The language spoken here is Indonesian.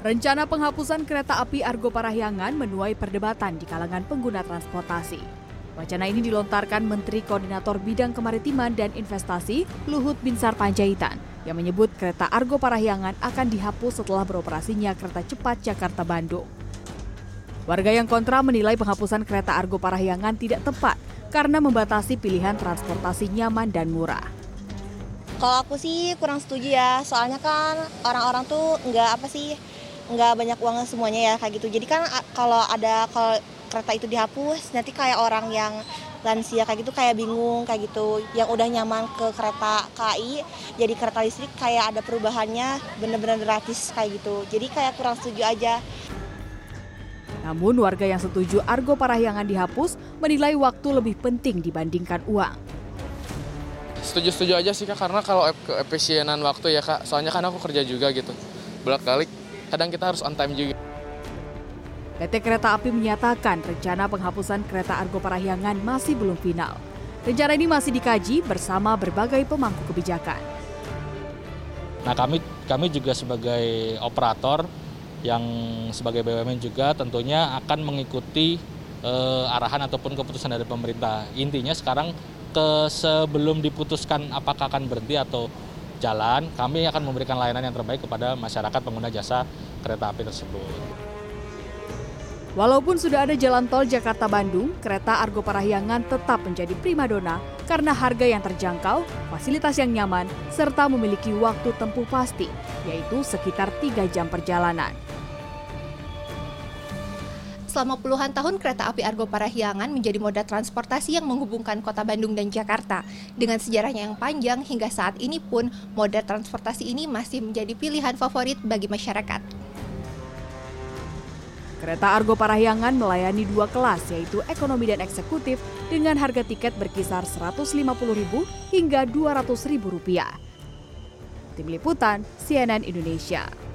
Rencana penghapusan kereta api Argo Parahyangan menuai perdebatan di kalangan pengguna transportasi. Wacana ini dilontarkan Menteri Koordinator Bidang Kemaritiman dan Investasi Luhut Binsar Panjaitan yang menyebut kereta Argo Parahyangan akan dihapus setelah beroperasinya kereta cepat Jakarta-Bandung. Warga yang kontra menilai penghapusan kereta Argo Parahyangan tidak tepat karena membatasi pilihan transportasi nyaman dan murah. Kalau aku sih kurang setuju ya, soalnya kan orang-orang tuh nggak apa sih nggak banyak uang semuanya ya kayak gitu. Jadi kan kalau ada kalau kereta itu dihapus nanti kayak orang yang lansia kayak gitu kayak bingung kayak gitu. Yang udah nyaman ke kereta KAI jadi kereta listrik kayak ada perubahannya bener-bener gratis kayak gitu. Jadi kayak kurang setuju aja. Namun warga yang setuju Argo Parahyangan dihapus menilai waktu lebih penting dibandingkan uang. Setuju-setuju aja sih kak, karena kalau keefisienan waktu ya kak, soalnya kan aku kerja juga gitu, bolak balik kadang kita harus on time juga. PT Kereta Api menyatakan rencana penghapusan kereta Argo Parahyangan masih belum final. Rencana ini masih dikaji bersama berbagai pemangku kebijakan. Nah kami kami juga sebagai operator yang sebagai BUMN juga tentunya akan mengikuti eh, arahan ataupun keputusan dari pemerintah. Intinya sekarang ke sebelum diputuskan apakah akan berhenti atau jalan, kami akan memberikan layanan yang terbaik kepada masyarakat pengguna jasa kereta api tersebut. Walaupun sudah ada jalan tol Jakarta-Bandung, kereta Argo Parahyangan tetap menjadi primadona karena harga yang terjangkau, fasilitas yang nyaman, serta memiliki waktu tempuh pasti, yaitu sekitar 3 jam perjalanan. Selama puluhan tahun, kereta api Argo Parahyangan menjadi moda transportasi yang menghubungkan kota Bandung dan Jakarta. Dengan sejarahnya yang panjang, hingga saat ini pun moda transportasi ini masih menjadi pilihan favorit bagi masyarakat. Kereta Argo Parahyangan melayani dua kelas, yaitu ekonomi dan eksekutif, dengan harga tiket berkisar Rp150.000 hingga Rp200.000. Tim Liputan, CNN Indonesia.